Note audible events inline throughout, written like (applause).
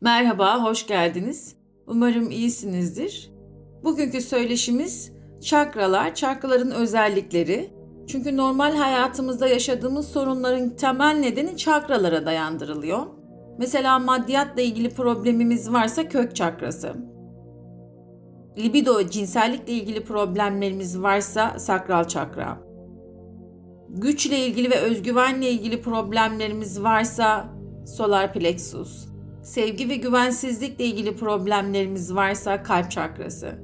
Merhaba, hoş geldiniz. Umarım iyisinizdir. Bugünkü söyleşimiz çakralar, çakraların özellikleri. Çünkü normal hayatımızda yaşadığımız sorunların temel nedeni çakralara dayandırılıyor. Mesela maddiyatla ilgili problemimiz varsa kök çakrası. Libido, cinsellikle ilgili problemlerimiz varsa sakral çakra. Güçle ilgili ve özgüvenle ilgili problemlerimiz varsa solar plexus sevgi ve güvensizlikle ilgili problemlerimiz varsa kalp çakrası.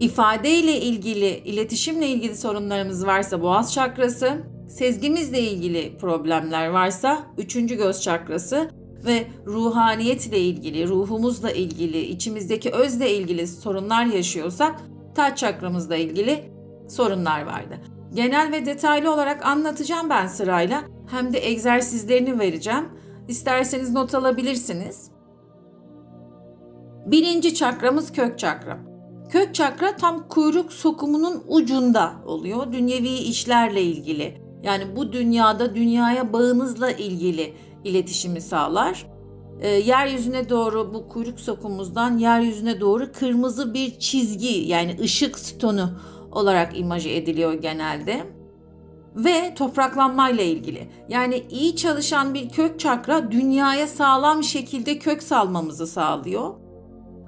İfade ile ilgili, iletişimle ilgili sorunlarımız varsa boğaz çakrası, sezgimizle ilgili problemler varsa üçüncü göz çakrası ve ruhaniyetle ilgili, ruhumuzla ilgili, içimizdeki özle ilgili sorunlar yaşıyorsak taç çakramızla ilgili sorunlar vardı. Genel ve detaylı olarak anlatacağım ben sırayla. Hem de egzersizlerini vereceğim. İsterseniz not alabilirsiniz. Birinci çakramız kök çakra. Kök çakra tam kuyruk sokumunun ucunda oluyor. Dünyevi işlerle ilgili. Yani bu dünyada dünyaya bağınızla ilgili iletişimi sağlar. E, yeryüzüne doğru bu kuyruk sokumumuzdan yeryüzüne doğru kırmızı bir çizgi yani ışık stonu olarak imajı ediliyor genelde ve topraklanmayla ilgili. Yani iyi çalışan bir kök çakra dünyaya sağlam şekilde kök salmamızı sağlıyor.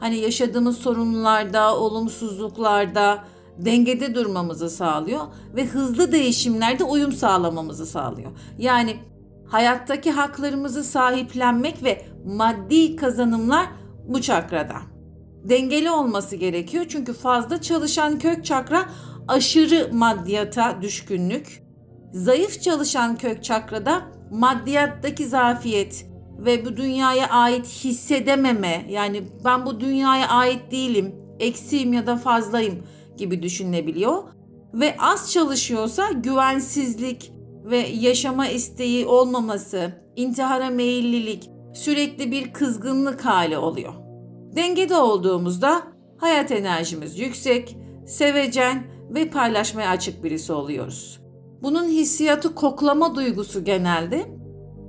Hani yaşadığımız sorunlarda, olumsuzluklarda dengede durmamızı sağlıyor ve hızlı değişimlerde uyum sağlamamızı sağlıyor. Yani hayattaki haklarımızı sahiplenmek ve maddi kazanımlar bu çakrada. Dengeli olması gerekiyor çünkü fazla çalışan kök çakra aşırı maddiyata düşkünlük, Zayıf çalışan kök çakrada maddiyattaki zafiyet ve bu dünyaya ait hissedememe yani ben bu dünyaya ait değilim, eksiğim ya da fazlayım gibi düşünebiliyor. Ve az çalışıyorsa güvensizlik ve yaşama isteği olmaması, intihara meyillilik, sürekli bir kızgınlık hali oluyor. Dengede olduğumuzda hayat enerjimiz yüksek, sevecen ve paylaşmaya açık birisi oluyoruz. Bunun hissiyatı koklama duygusu genelde.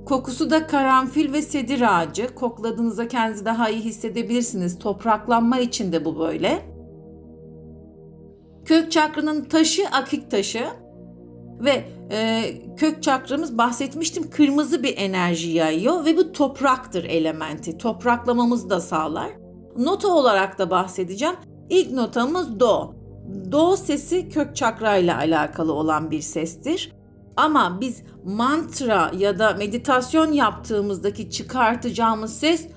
Kokusu da karanfil ve sedir ağacı. Kokladığınızda kendinizi daha iyi hissedebilirsiniz. Topraklanma için de bu böyle. Kök çakranın taşı akik taşı ve e, kök çakramız bahsetmiştim kırmızı bir enerji yayıyor ve bu topraktır elementi. Topraklamamızı da sağlar. Nota olarak da bahsedeceğim. İlk notamız do. Do sesi kök çakra ile alakalı olan bir sestir. Ama biz mantra ya da meditasyon yaptığımızdaki çıkartacağımız ses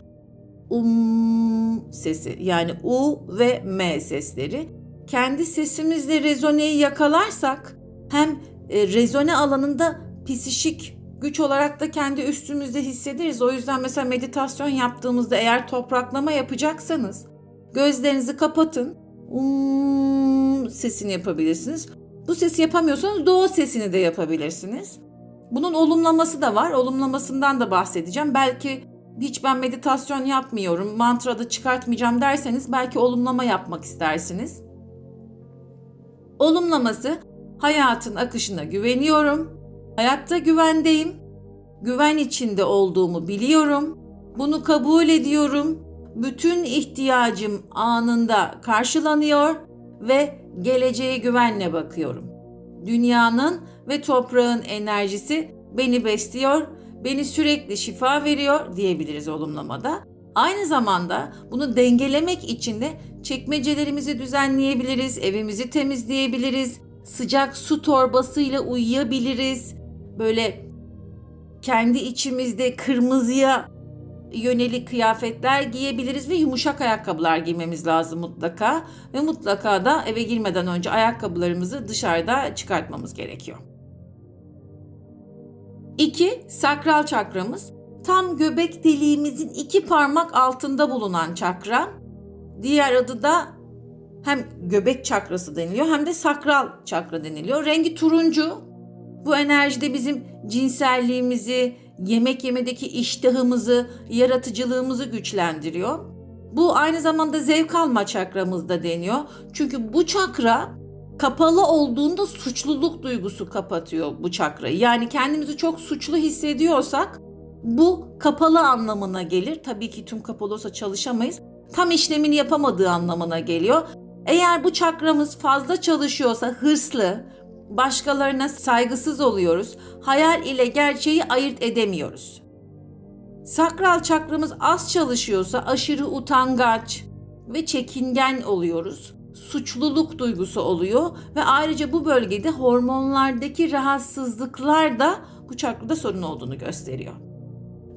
um sesi yani u ve m sesleri. Kendi sesimizle rezoneyi yakalarsak hem e, rezone alanında psişik güç olarak da kendi üstümüzde hissederiz. O yüzden mesela meditasyon yaptığımızda eğer topraklama yapacaksanız gözlerinizi kapatın um sesini yapabilirsiniz. Bu sesi yapamıyorsanız do sesini de yapabilirsiniz. Bunun olumlaması da var. Olumlamasından da bahsedeceğim. Belki hiç ben meditasyon yapmıyorum, mantra da çıkartmayacağım derseniz belki olumlama yapmak istersiniz. Olumlaması hayatın akışına güveniyorum. Hayatta güvendeyim. Güven içinde olduğumu biliyorum. Bunu kabul ediyorum bütün ihtiyacım anında karşılanıyor ve geleceğe güvenle bakıyorum. Dünyanın ve toprağın enerjisi beni besliyor, beni sürekli şifa veriyor diyebiliriz olumlamada. Aynı zamanda bunu dengelemek için de çekmecelerimizi düzenleyebiliriz, evimizi temizleyebiliriz, sıcak su torbasıyla uyuyabiliriz. Böyle kendi içimizde kırmızıya yönelik kıyafetler giyebiliriz ve yumuşak ayakkabılar giymemiz lazım mutlaka. Ve mutlaka da eve girmeden önce ayakkabılarımızı dışarıda çıkartmamız gerekiyor. 2. Sakral çakramız tam göbek deliğimizin iki parmak altında bulunan çakra. Diğer adı da hem göbek çakrası deniliyor hem de sakral çakra deniliyor. Rengi turuncu. Bu enerjide bizim cinselliğimizi, yemek yemedeki iştahımızı, yaratıcılığımızı güçlendiriyor. Bu aynı zamanda zevk alma çakramızda deniyor. Çünkü bu çakra kapalı olduğunda suçluluk duygusu kapatıyor bu çakrayı. Yani kendimizi çok suçlu hissediyorsak Bu kapalı anlamına gelir. Tabii ki tüm kapalı olsa çalışamayız. Tam işlemini yapamadığı anlamına geliyor. Eğer bu çakramız fazla çalışıyorsa hırslı, başkalarına saygısız oluyoruz. Hayal ile gerçeği ayırt edemiyoruz. Sakral çakramız az çalışıyorsa aşırı utangaç ve çekingen oluyoruz. Suçluluk duygusu oluyor ve ayrıca bu bölgede hormonlardaki rahatsızlıklar da bu çakrada sorun olduğunu gösteriyor.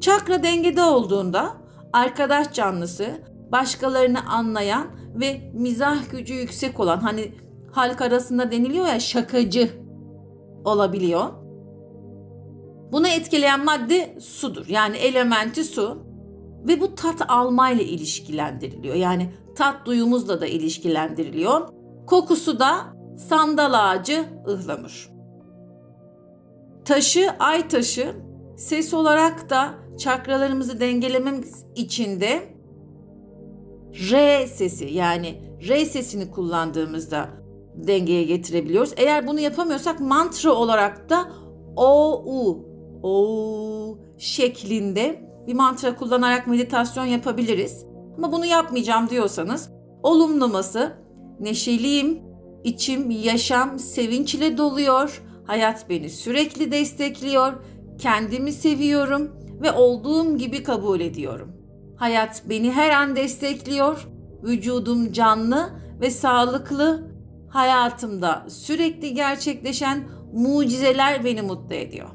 Çakra dengede olduğunda arkadaş canlısı, başkalarını anlayan ve mizah gücü yüksek olan hani halk arasında deniliyor ya şakacı olabiliyor. Bunu etkileyen madde sudur. Yani elementi su ve bu tat almayla ilişkilendiriliyor. Yani tat duyumuzla da ilişkilendiriliyor. Kokusu da sandal ağacı ıhlamur. Taşı ay taşı ses olarak da çakralarımızı dengelememiz için de R sesi yani R sesini kullandığımızda dengeye getirebiliyoruz. Eğer bunu yapamıyorsak mantra olarak da O U O şeklinde bir mantra kullanarak meditasyon yapabiliriz. Ama bunu yapmayacağım diyorsanız olumlaması neşeliyim, içim, yaşam sevinçle doluyor, hayat beni sürekli destekliyor, kendimi seviyorum ve olduğum gibi kabul ediyorum. Hayat beni her an destekliyor, vücudum canlı ve sağlıklı, hayatımda sürekli gerçekleşen mucizeler beni mutlu ediyor.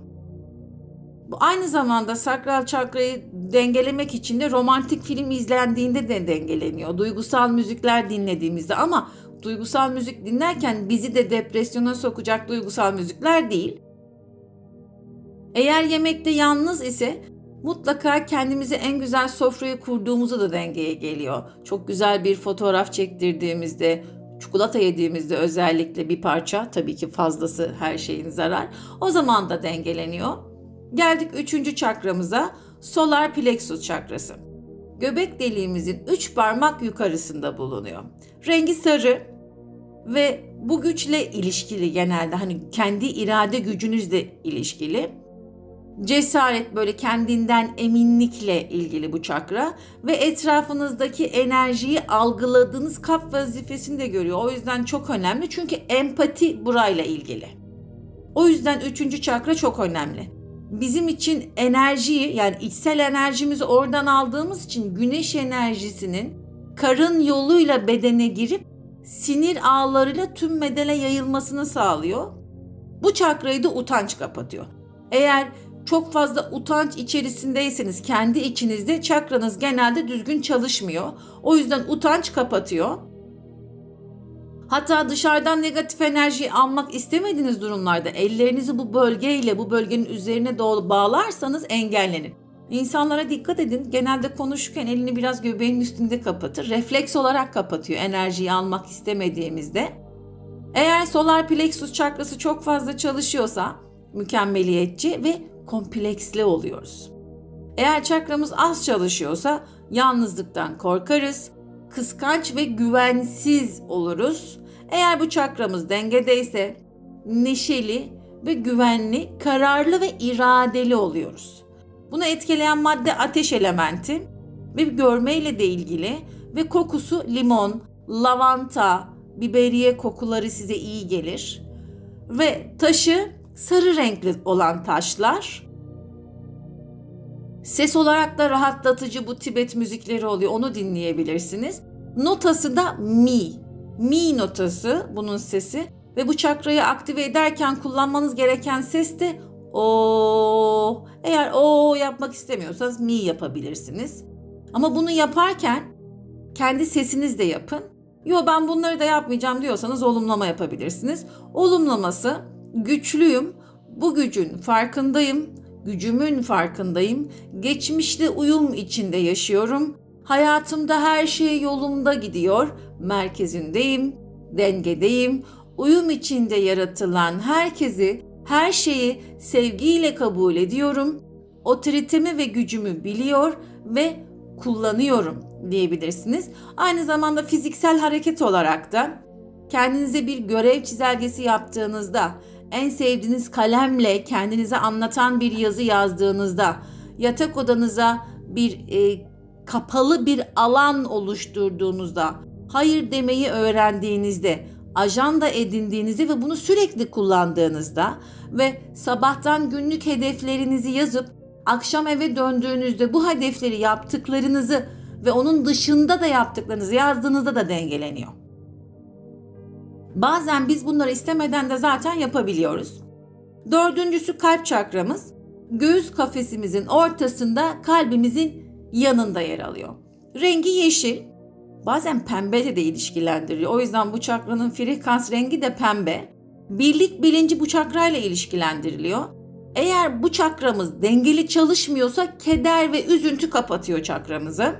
Bu aynı zamanda sakral çakrayı dengelemek için de romantik film izlendiğinde de dengeleniyor. Duygusal müzikler dinlediğimizde ama duygusal müzik dinlerken bizi de depresyona sokacak duygusal müzikler değil. Eğer yemekte yalnız ise mutlaka kendimize en güzel sofrayı kurduğumuzu da dengeye geliyor. Çok güzel bir fotoğraf çektirdiğimizde, çikolata yediğimizde özellikle bir parça, tabii ki fazlası her şeyin zarar. O zaman da dengeleniyor. Geldik üçüncü çakramıza, solar plexus çakrası. Göbek deliğimizin üç parmak yukarısında bulunuyor. Rengi sarı ve bu güçle ilişkili genelde hani kendi irade gücünüzle ilişkili cesaret böyle kendinden eminlikle ilgili bu çakra ve etrafınızdaki enerjiyi algıladığınız kap vazifesini de görüyor. O yüzden çok önemli çünkü empati burayla ilgili. O yüzden üçüncü çakra çok önemli. Bizim için enerjiyi yani içsel enerjimizi oradan aldığımız için güneş enerjisinin karın yoluyla bedene girip sinir ağlarıyla tüm bedene yayılmasını sağlıyor. Bu çakrayı da utanç kapatıyor. Eğer çok fazla utanç içerisindeyseniz kendi içinizde çakranız genelde düzgün çalışmıyor. O yüzden utanç kapatıyor. Hatta dışarıdan negatif enerjiyi almak istemediğiniz durumlarda ellerinizi bu bölgeyle bu bölgenin üzerine doğru bağlarsanız engellenir. İnsanlara dikkat edin. Genelde konuşurken elini biraz göbeğin üstünde kapatır. Refleks olarak kapatıyor enerjiyi almak istemediğimizde. Eğer solar plexus çakrası çok fazla çalışıyorsa mükemmeliyetçi ve kompleksli oluyoruz. Eğer çakramız az çalışıyorsa yalnızlıktan korkarız, kıskanç ve güvensiz oluruz. Eğer bu çakramız dengedeyse neşeli ve güvenli, kararlı ve iradeli oluyoruz. Bunu etkileyen madde ateş elementi ve görmeyle de ilgili ve kokusu limon, lavanta, biberiye kokuları size iyi gelir. Ve taşı sarı renkli olan taşlar. Ses olarak da rahatlatıcı bu Tibet müzikleri oluyor. Onu dinleyebilirsiniz. Notası da mi. Mi notası bunun sesi ve bu çakrayı aktive ederken kullanmanız gereken ses de o. Eğer o yapmak istemiyorsanız mi yapabilirsiniz. Ama bunu yaparken kendi sesinizle yapın. Yo ben bunları da yapmayacağım diyorsanız olumlama yapabilirsiniz. Olumlaması güçlüyüm, bu gücün farkındayım, gücümün farkındayım, geçmişte uyum içinde yaşıyorum, hayatımda her şey yolumda gidiyor, merkezindeyim, dengedeyim, uyum içinde yaratılan herkesi, her şeyi sevgiyle kabul ediyorum, otoritemi ve gücümü biliyor ve kullanıyorum diyebilirsiniz. Aynı zamanda fiziksel hareket olarak da kendinize bir görev çizelgesi yaptığınızda en sevdiğiniz kalemle kendinize anlatan bir yazı yazdığınızda yatak odanıza bir e, kapalı bir alan oluşturduğunuzda, hayır demeyi öğrendiğinizde, ajanda edindiğinizde ve bunu sürekli kullandığınızda ve sabahtan günlük hedeflerinizi yazıp akşam eve döndüğünüzde bu hedefleri yaptıklarınızı ve onun dışında da yaptıklarınızı yazdığınızda da dengeleniyor. Bazen biz bunları istemeden de zaten yapabiliyoruz. Dördüncüsü kalp çakramız. Göğüs kafesimizin ortasında kalbimizin yanında yer alıyor. Rengi yeşil. Bazen pembe de ilişkilendiriyor. O yüzden bu çakranın frekans rengi de pembe. Birlik bilinci bu çakrayla ilişkilendiriliyor. Eğer bu çakramız dengeli çalışmıyorsa keder ve üzüntü kapatıyor çakramızı.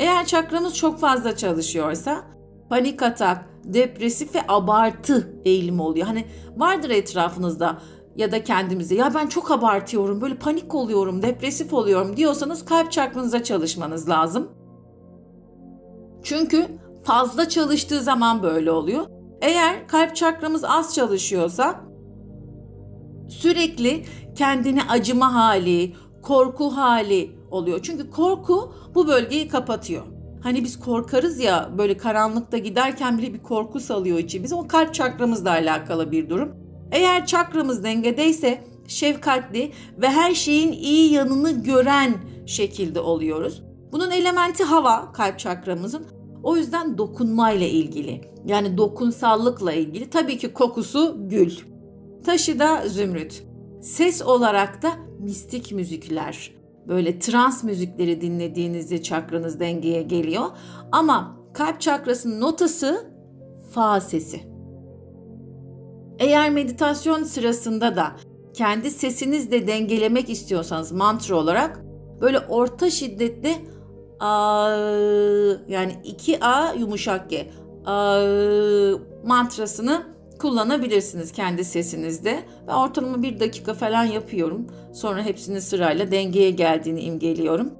Eğer çakramız çok fazla çalışıyorsa panik atak, depresif ve abartı eğilimi oluyor. Hani vardır etrafınızda ya da kendimize ya ben çok abartıyorum, böyle panik oluyorum, depresif oluyorum diyorsanız kalp çakranıza çalışmanız lazım. Çünkü fazla çalıştığı zaman böyle oluyor. Eğer kalp çakramız az çalışıyorsa sürekli kendini acıma hali, korku hali oluyor. Çünkü korku bu bölgeyi kapatıyor. Hani biz korkarız ya böyle karanlıkta giderken bile bir korku salıyor içimize. O kalp çakramızla alakalı bir durum. Eğer çakramız dengedeyse şefkatli ve her şeyin iyi yanını gören şekilde oluyoruz. Bunun elementi hava kalp çakramızın. O yüzden dokunmayla ilgili. Yani dokunsallıkla ilgili. Tabii ki kokusu gül. Taşı da zümrüt. Ses olarak da mistik müzikler. Böyle trans müzikleri dinlediğinizde çakranız dengeye geliyor. Ama kalp çakrasının notası fa sesi. Eğer meditasyon sırasında da kendi sesinizle dengelemek istiyorsanız mantra olarak böyle orta şiddetli a yani 2a yumuşak g a mantrasını kullanabilirsiniz kendi sesinizde. Ben ortalama bir dakika falan yapıyorum. Sonra hepsini sırayla dengeye geldiğini imgeliyorum.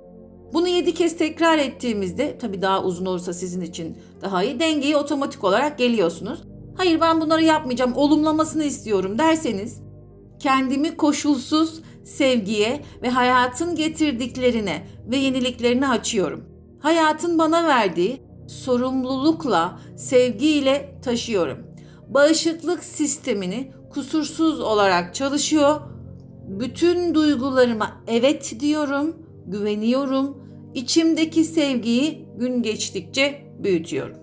Bunu 7 kez tekrar ettiğimizde tabi daha uzun olursa sizin için daha iyi dengeye otomatik olarak geliyorsunuz. Hayır ben bunları yapmayacağım olumlamasını istiyorum derseniz kendimi koşulsuz sevgiye ve hayatın getirdiklerine ve yeniliklerine açıyorum. Hayatın bana verdiği sorumlulukla, sevgiyle taşıyorum bağışıklık sistemini kusursuz olarak çalışıyor. Bütün duygularıma evet diyorum, güveniyorum. İçimdeki sevgiyi gün geçtikçe büyütüyorum.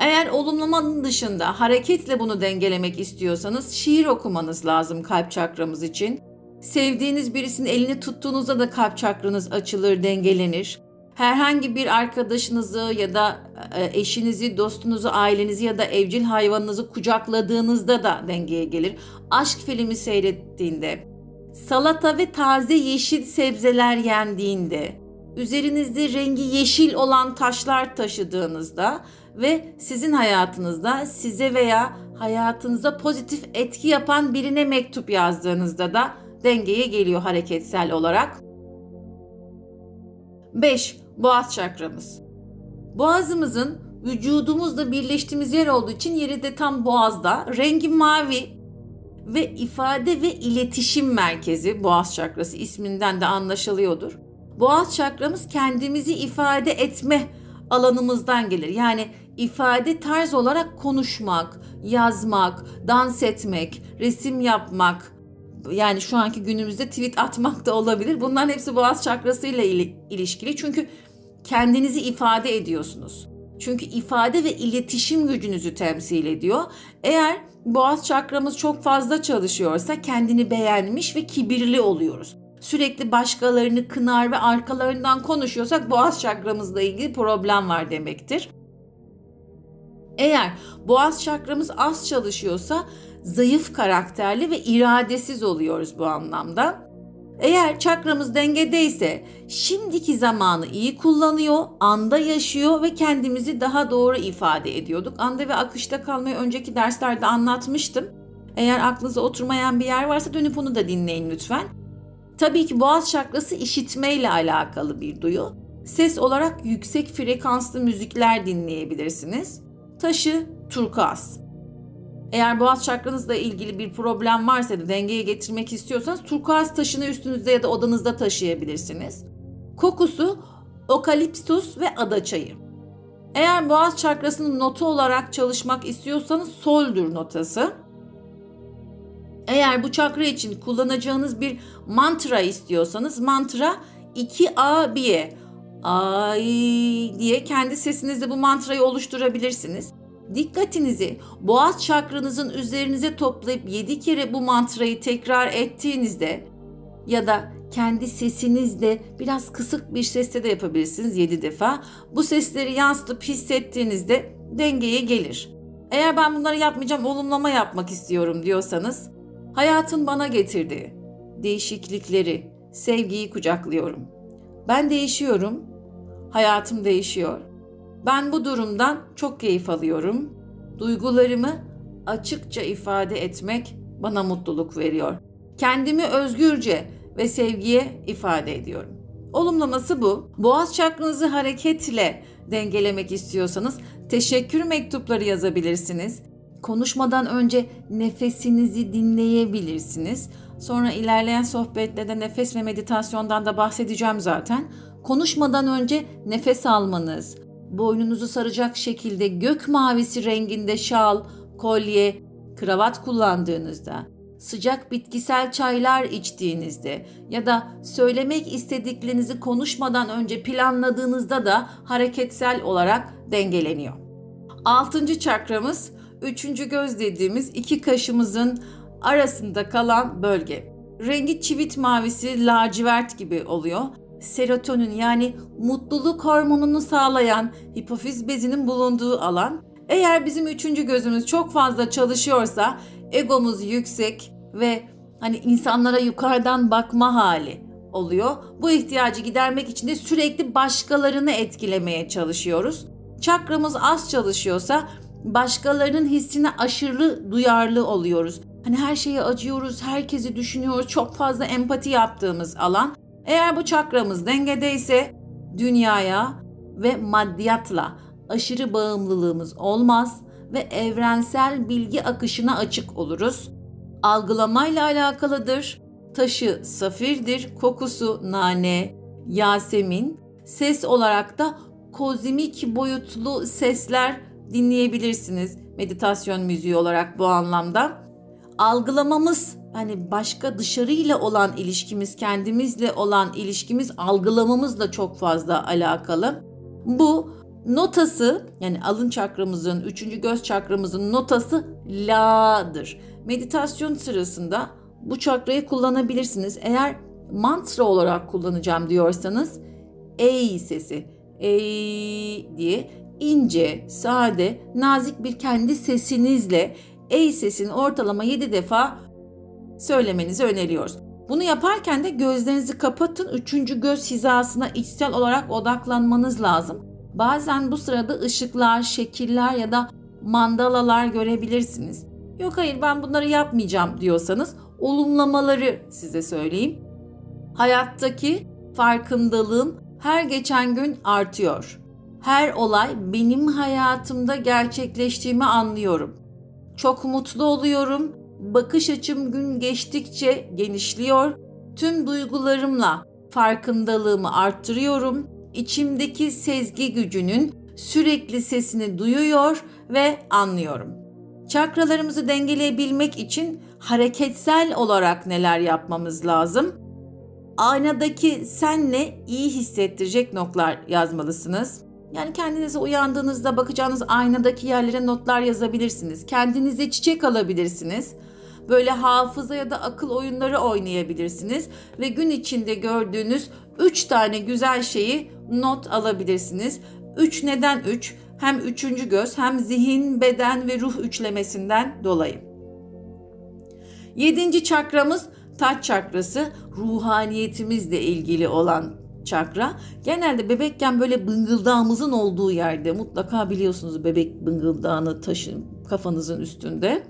Eğer olumlamanın dışında hareketle bunu dengelemek istiyorsanız şiir okumanız lazım kalp çakramız için. Sevdiğiniz birisinin elini tuttuğunuzda da kalp çakranız açılır, dengelenir herhangi bir arkadaşınızı ya da e, eşinizi, dostunuzu, ailenizi ya da evcil hayvanınızı kucakladığınızda da dengeye gelir. Aşk filmi seyrettiğinde, salata ve taze yeşil sebzeler yendiğinde, üzerinizde rengi yeşil olan taşlar taşıdığınızda ve sizin hayatınızda size veya hayatınıza pozitif etki yapan birine mektup yazdığınızda da dengeye geliyor hareketsel olarak. 5. Boğaz çakramız. Boğazımızın vücudumuzla birleştiğimiz yer olduğu için yeri de tam boğazda. Rengi mavi ve ifade ve iletişim merkezi boğaz çakrası isminden de anlaşılıyordur. Boğaz çakramız kendimizi ifade etme alanımızdan gelir. Yani ifade tarz olarak konuşmak, yazmak, dans etmek, resim yapmak, yani şu anki günümüzde tweet atmak da olabilir. Bunların hepsi boğaz çakrasıyla ilişkili. Çünkü kendinizi ifade ediyorsunuz. Çünkü ifade ve iletişim gücünüzü temsil ediyor. Eğer boğaz çakramız çok fazla çalışıyorsa kendini beğenmiş ve kibirli oluyoruz. Sürekli başkalarını kınar ve arkalarından konuşuyorsak boğaz çakramızla ilgili problem var demektir. Eğer boğaz çakramız az çalışıyorsa zayıf karakterli ve iradesiz oluyoruz bu anlamda. Eğer çakramız dengedeyse şimdiki zamanı iyi kullanıyor, anda yaşıyor ve kendimizi daha doğru ifade ediyorduk. Anda ve akışta kalmayı önceki derslerde anlatmıştım. Eğer aklınıza oturmayan bir yer varsa dönüp onu da dinleyin lütfen. Tabii ki boğaz çakrası işitmeyle alakalı bir duyu. Ses olarak yüksek frekanslı müzikler dinleyebilirsiniz. Taşı turkuaz. Eğer boğaz çakranızla ilgili bir problem varsa da dengeye getirmek istiyorsanız turkuaz taşını üstünüzde ya da odanızda taşıyabilirsiniz. Kokusu okaliptus ve adaçayı. Eğer boğaz çakrasının notu olarak çalışmak istiyorsanız soldur notası. Eğer bu çakra için kullanacağınız bir mantra istiyorsanız mantra 2A biye ay diye kendi sesinizle bu mantrayı oluşturabilirsiniz. Dikkatinizi boğaz çakranızın üzerinize toplayıp 7 kere bu mantrayı tekrar ettiğinizde ya da kendi sesinizle biraz kısık bir sesle de yapabilirsiniz 7 defa. Bu sesleri yansıtıp hissettiğinizde dengeye gelir. Eğer ben bunları yapmayacağım, olumlama yapmak istiyorum diyorsanız hayatın bana getirdiği değişiklikleri, sevgiyi kucaklıyorum. Ben değişiyorum. Hayatım değişiyor. Ben bu durumdan çok keyif alıyorum. Duygularımı açıkça ifade etmek bana mutluluk veriyor. Kendimi özgürce ve sevgiye ifade ediyorum. Olumlaması bu. Boğaz çakranızı hareketle dengelemek istiyorsanız teşekkür mektupları yazabilirsiniz. Konuşmadan önce nefesinizi dinleyebilirsiniz. Sonra ilerleyen sohbetlerde nefes ve meditasyondan da bahsedeceğim zaten. Konuşmadan önce nefes almanız, boynunuzu saracak şekilde gök mavisi renginde şal, kolye, kravat kullandığınızda, sıcak bitkisel çaylar içtiğinizde ya da söylemek istediklerinizi konuşmadan önce planladığınızda da hareketsel olarak dengeleniyor. Altıncı çakramız üçüncü göz dediğimiz iki kaşımızın arasında kalan bölge. Rengi çivit mavisi lacivert gibi oluyor. Serotonin yani mutluluk hormonunu sağlayan hipofiz bezinin bulunduğu alan. Eğer bizim üçüncü gözümüz çok fazla çalışıyorsa egomuz yüksek ve hani insanlara yukarıdan bakma hali oluyor. Bu ihtiyacı gidermek için de sürekli başkalarını etkilemeye çalışıyoruz. Çakramız az çalışıyorsa başkalarının hissine aşırı duyarlı oluyoruz. Hani her şeye acıyoruz, herkesi düşünüyoruz, çok fazla empati yaptığımız alan. Eğer bu çakramız dengedeyse dünyaya ve maddiyatla aşırı bağımlılığımız olmaz ve evrensel bilgi akışına açık oluruz. Algılamayla alakalıdır. Taşı safirdir, kokusu nane, yasemin, ses olarak da kozmik boyutlu sesler dinleyebilirsiniz meditasyon müziği olarak bu anlamda. Algılamamız hani başka dışarıyla olan ilişkimiz, kendimizle olan ilişkimiz algılamamızla çok fazla alakalı. Bu notası yani alın çakramızın, üçüncü göz çakramızın notası la'dır. Meditasyon sırasında bu çakrayı kullanabilirsiniz. Eğer mantra olarak kullanacağım diyorsanız ey sesi, ey diye ince, sade, nazik bir kendi sesinizle ey sesini ortalama 7 defa söylemenizi öneriyoruz. Bunu yaparken de gözlerinizi kapatın. Üçüncü göz hizasına içsel olarak odaklanmanız lazım. Bazen bu sırada ışıklar, şekiller ya da mandalalar görebilirsiniz. Yok hayır ben bunları yapmayacağım diyorsanız olumlamaları size söyleyeyim. Hayattaki farkındalığım her geçen gün artıyor. Her olay benim hayatımda gerçekleştiğimi anlıyorum. Çok mutlu oluyorum. Bakış açım gün geçtikçe genişliyor. Tüm duygularımla farkındalığımı arttırıyorum. İçimdeki sezgi gücünün sürekli sesini duyuyor ve anlıyorum. Çakralarımızı dengeleyebilmek için hareketsel olarak neler yapmamız lazım? Aynadaki senle iyi hissettirecek noktalar yazmalısınız. Yani kendinize uyandığınızda bakacağınız aynadaki yerlere notlar yazabilirsiniz. Kendinize çiçek alabilirsiniz. Böyle hafıza ya da akıl oyunları oynayabilirsiniz ve gün içinde gördüğünüz 3 tane güzel şeyi not alabilirsiniz. 3 neden 3? Hem üçüncü göz hem zihin, beden ve ruh üçlemesinden dolayı. Yedinci çakramız taç çakrası ruhaniyetimizle ilgili olan çakra. Genelde bebekken böyle bıngıldağımızın olduğu yerde mutlaka biliyorsunuz bebek bıngıldağını taşın kafanızın üstünde.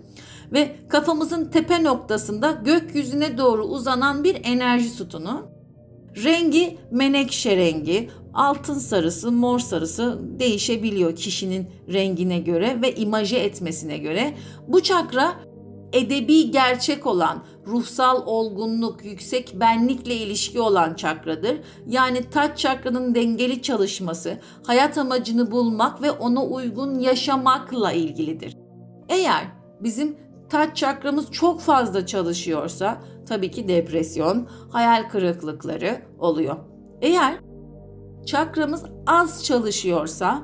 Ve kafamızın tepe noktasında gökyüzüne doğru uzanan bir enerji sütunu. Rengi menekşe rengi, altın sarısı, mor sarısı değişebiliyor kişinin rengine göre ve imaje etmesine göre. Bu çakra edebi gerçek olan, ruhsal olgunluk, yüksek benlikle ilişki olan çakradır. Yani taç çakranın dengeli çalışması, hayat amacını bulmak ve ona uygun yaşamakla ilgilidir. Eğer bizim taç çakramız çok fazla çalışıyorsa tabii ki depresyon, hayal kırıklıkları oluyor. Eğer çakramız az çalışıyorsa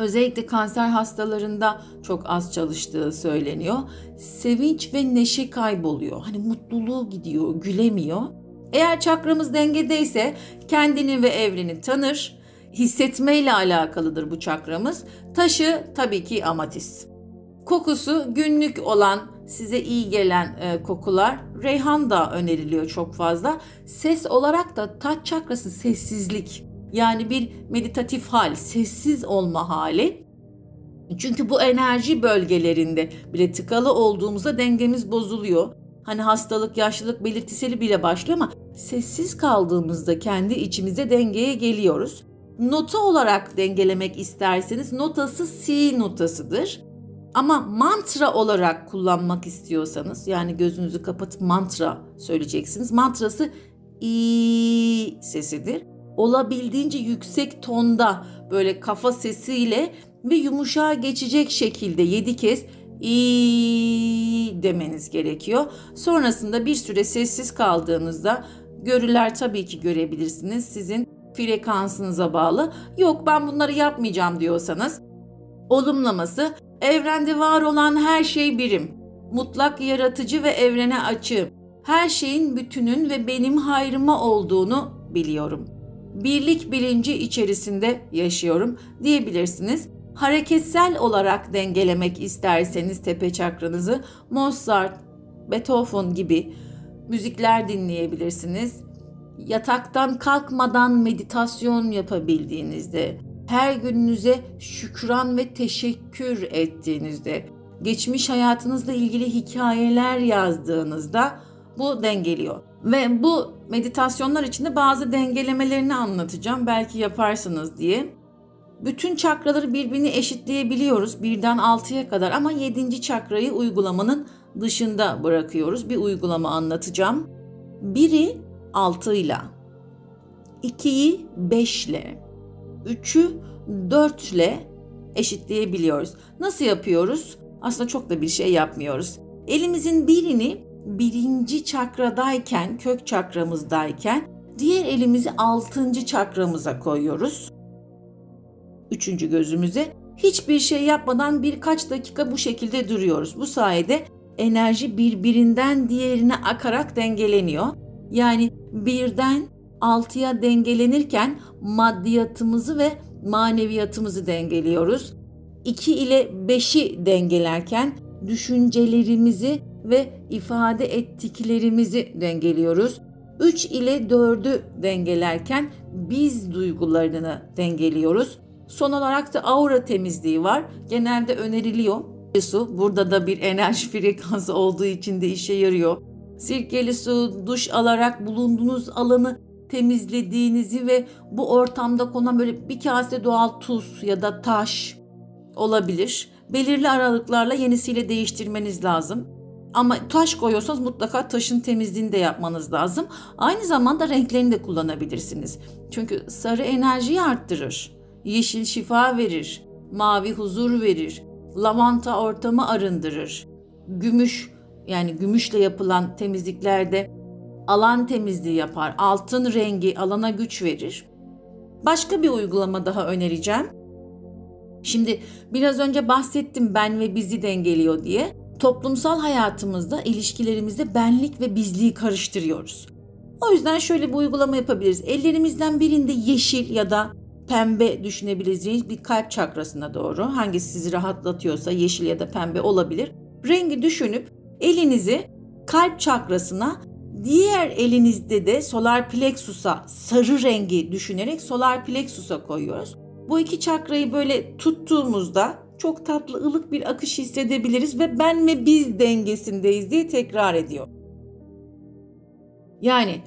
özellikle kanser hastalarında çok az çalıştığı söyleniyor. Sevinç ve neşe kayboluyor. Hani mutluluğu gidiyor, gülemiyor. Eğer çakramız dengedeyse kendini ve evreni tanır. Hissetmeyle alakalıdır bu çakramız. Taşı tabii ki amatis. Kokusu günlük olan size iyi gelen e, kokular reyhan da öneriliyor çok fazla. Ses olarak da taç çakrası sessizlik. Yani bir meditatif hal, sessiz olma hali. Çünkü bu enerji bölgelerinde bile tıkalı olduğumuzda dengemiz bozuluyor. Hani hastalık, yaşlılık belirtiseli bile başlıyor ama sessiz kaldığımızda kendi içimize dengeye geliyoruz. Nota olarak dengelemek isterseniz notası si notasıdır. Ama mantra olarak kullanmak istiyorsanız yani gözünüzü kapatıp mantra söyleyeceksiniz. Mantrası i sesidir. Olabildiğince yüksek tonda böyle kafa sesiyle ve yumuşağa geçecek şekilde 7 kez i demeniz gerekiyor. Sonrasında bir süre sessiz kaldığınızda görüler tabii ki görebilirsiniz. Sizin frekansınıza bağlı. Yok ben bunları yapmayacağım diyorsanız olumlaması Evrende var olan her şey birim. Mutlak yaratıcı ve evrene açığım. Her şeyin bütünün ve benim hayrıma olduğunu biliyorum. Birlik bilinci içerisinde yaşıyorum diyebilirsiniz. Hareketsel olarak dengelemek isterseniz tepe çakranızı Mozart, Beethoven gibi müzikler dinleyebilirsiniz. Yataktan kalkmadan meditasyon yapabildiğinizde, her gününüze şükran ve teşekkür ettiğinizde, geçmiş hayatınızla ilgili hikayeler yazdığınızda bu dengeliyor. Ve bu meditasyonlar içinde bazı dengelemelerini anlatacağım. Belki yaparsınız diye. Bütün çakraları birbirini eşitleyebiliyoruz birden 6'ya kadar ama 7. çakrayı uygulamanın dışında bırakıyoruz. Bir uygulama anlatacağım. Biri 6 ile, 2'yi 5 ile, 3'ü 4 ile eşitleyebiliyoruz. Nasıl yapıyoruz? Aslında çok da bir şey yapmıyoruz. Elimizin birini birinci çakradayken, kök çakramızdayken diğer elimizi altıncı çakramıza koyuyoruz. Üçüncü gözümüze hiçbir şey yapmadan birkaç dakika bu şekilde duruyoruz. Bu sayede enerji birbirinden diğerine akarak dengeleniyor. Yani birden 6'ya dengelenirken maddiyatımızı ve maneviyatımızı dengeliyoruz. 2 ile 5'i dengelerken düşüncelerimizi ve ifade ettiklerimizi dengeliyoruz. 3 ile 4'ü dengelerken biz duygularını dengeliyoruz. Son olarak da aura temizliği var. Genelde öneriliyor. Su burada da bir enerji (laughs) frekansı olduğu için de işe yarıyor. Sirkeli su, duş alarak bulunduğunuz alanı temizlediğinizi ve bu ortamda konan böyle bir kase doğal tuz ya da taş olabilir. Belirli aralıklarla yenisiyle değiştirmeniz lazım. Ama taş koyuyorsanız mutlaka taşın temizliğini de yapmanız lazım. Aynı zamanda renklerini de kullanabilirsiniz. Çünkü sarı enerjiyi arttırır. Yeşil şifa verir. Mavi huzur verir. Lavanta ortamı arındırır. Gümüş yani gümüşle yapılan temizliklerde alan temizliği yapar. Altın rengi alana güç verir. Başka bir uygulama daha önereceğim. Şimdi biraz önce bahsettim ben ve bizi dengeliyor diye. Toplumsal hayatımızda, ilişkilerimizde benlik ve bizliği karıştırıyoruz. O yüzden şöyle bir uygulama yapabiliriz. Ellerimizden birinde yeşil ya da pembe düşünebileceğiniz bir kalp çakrasına doğru hangisi sizi rahatlatıyorsa yeşil ya da pembe olabilir. Rengi düşünüp elinizi kalp çakrasına Diğer elinizde de solar plexus'a sarı rengi düşünerek solar plexus'a koyuyoruz. Bu iki çakrayı böyle tuttuğumuzda çok tatlı ılık bir akış hissedebiliriz ve ben ve biz dengesindeyiz diye tekrar ediyor. Yani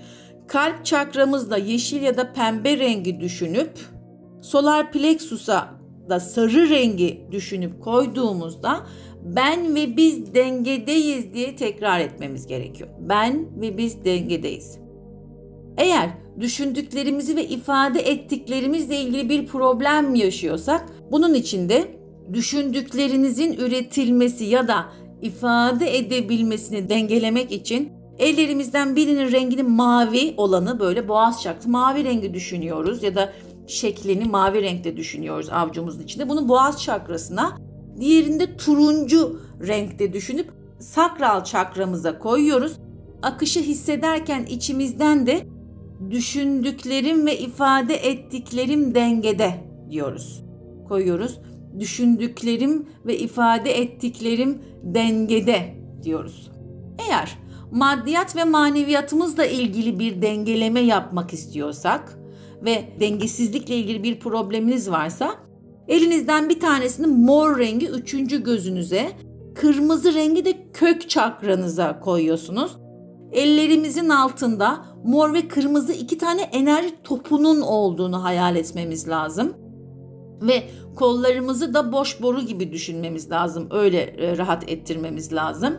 kalp çakramızda yeşil ya da pembe rengi düşünüp solar plexus'a da sarı rengi düşünüp koyduğumuzda ben ve biz dengedeyiz diye tekrar etmemiz gerekiyor. Ben ve biz dengedeyiz. Eğer düşündüklerimizi ve ifade ettiklerimizle ilgili bir problem yaşıyorsak bunun için de düşündüklerinizin üretilmesi ya da ifade edebilmesini dengelemek için ellerimizden birinin rengini mavi olanı böyle boğaz çaktı mavi rengi düşünüyoruz ya da şeklini mavi renkte düşünüyoruz avcumuzun içinde. Bunu boğaz çakrasına, diğerinde turuncu renkte düşünüp sakral çakramıza koyuyoruz. Akışı hissederken içimizden de düşündüklerim ve ifade ettiklerim dengede diyoruz. Koyuyoruz. Düşündüklerim ve ifade ettiklerim dengede diyoruz. Eğer maddiyat ve maneviyatımızla ilgili bir dengeleme yapmak istiyorsak ve dengesizlikle ilgili bir probleminiz varsa elinizden bir tanesini mor rengi üçüncü gözünüze, kırmızı rengi de kök çakranıza koyuyorsunuz. Ellerimizin altında mor ve kırmızı iki tane enerji topunun olduğunu hayal etmemiz lazım. Ve kollarımızı da boş boru gibi düşünmemiz lazım. Öyle e, rahat ettirmemiz lazım.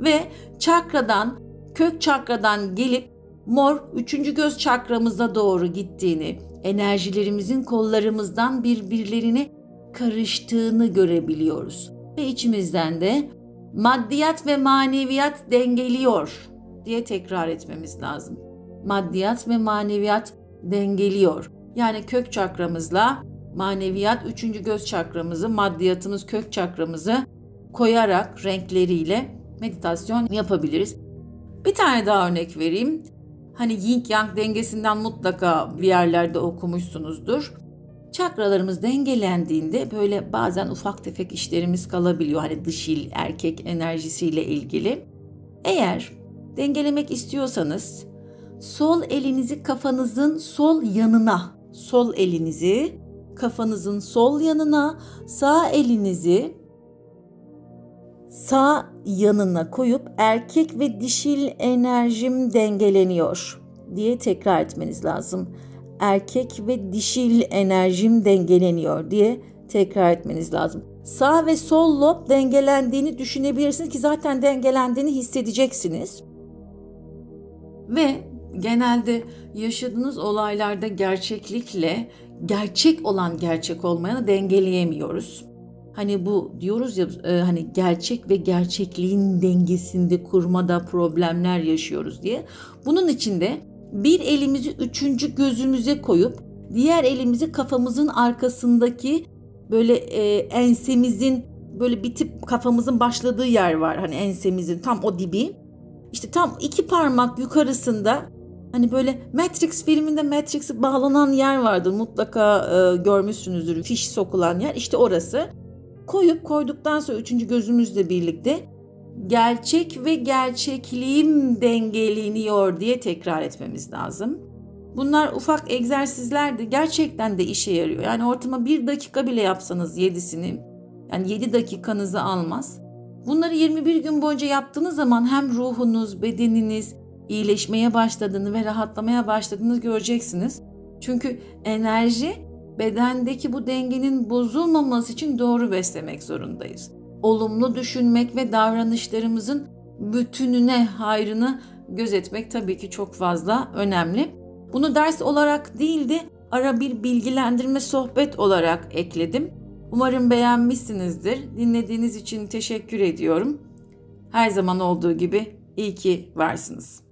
Ve çakradan, kök çakradan gelip mor üçüncü göz çakramıza doğru gittiğini, enerjilerimizin kollarımızdan birbirlerine karıştığını görebiliyoruz. Ve içimizden de maddiyat ve maneviyat dengeliyor diye tekrar etmemiz lazım. Maddiyat ve maneviyat dengeliyor. Yani kök çakramızla maneviyat üçüncü göz çakramızı, maddiyatımız kök çakramızı koyarak renkleriyle meditasyon yapabiliriz. Bir tane daha örnek vereyim. Hani yin yang dengesinden mutlaka bir yerlerde okumuşsunuzdur. Çakralarımız dengelendiğinde böyle bazen ufak tefek işlerimiz kalabiliyor. Hani dışil erkek enerjisiyle ilgili. Eğer dengelemek istiyorsanız sol elinizi kafanızın sol yanına, sol elinizi kafanızın sol yanına, sağ elinizi sağ yanına koyup erkek ve dişil enerjim dengeleniyor diye tekrar etmeniz lazım. Erkek ve dişil enerjim dengeleniyor diye tekrar etmeniz lazım. Sağ ve sol lob dengelendiğini düşünebilirsiniz ki zaten dengelendiğini hissedeceksiniz. Ve genelde yaşadığınız olaylarda gerçeklikle gerçek olan gerçek olmayanı dengeleyemiyoruz. Hani bu diyoruz ya e, hani gerçek ve gerçekliğin dengesinde kurmada problemler yaşıyoruz diye. Bunun için de bir elimizi üçüncü gözümüze koyup diğer elimizi kafamızın arkasındaki böyle e, ensemizin böyle bitip kafamızın başladığı yer var. Hani ensemizin tam o dibi. İşte tam iki parmak yukarısında hani böyle Matrix filminde Matrix'e bağlanan yer vardır. Mutlaka e, görmüşsünüzdür. Fiş sokulan yer. İşte orası koyup koyduktan sonra üçüncü gözümüzle birlikte gerçek ve gerçekliğim dengeleniyor diye tekrar etmemiz lazım. Bunlar ufak egzersizlerdi. Gerçekten de işe yarıyor. Yani ortama bir dakika bile yapsanız yedisini yani yedi dakikanızı almaz. Bunları 21 gün boyunca yaptığınız zaman hem ruhunuz, bedeniniz iyileşmeye başladığını ve rahatlamaya başladığını göreceksiniz. Çünkü enerji bedendeki bu dengenin bozulmaması için doğru beslemek zorundayız. Olumlu düşünmek ve davranışlarımızın bütününe hayrını gözetmek tabii ki çok fazla önemli. Bunu ders olarak değil de ara bir bilgilendirme sohbet olarak ekledim. Umarım beğenmişsinizdir. Dinlediğiniz için teşekkür ediyorum. Her zaman olduğu gibi iyi ki varsınız.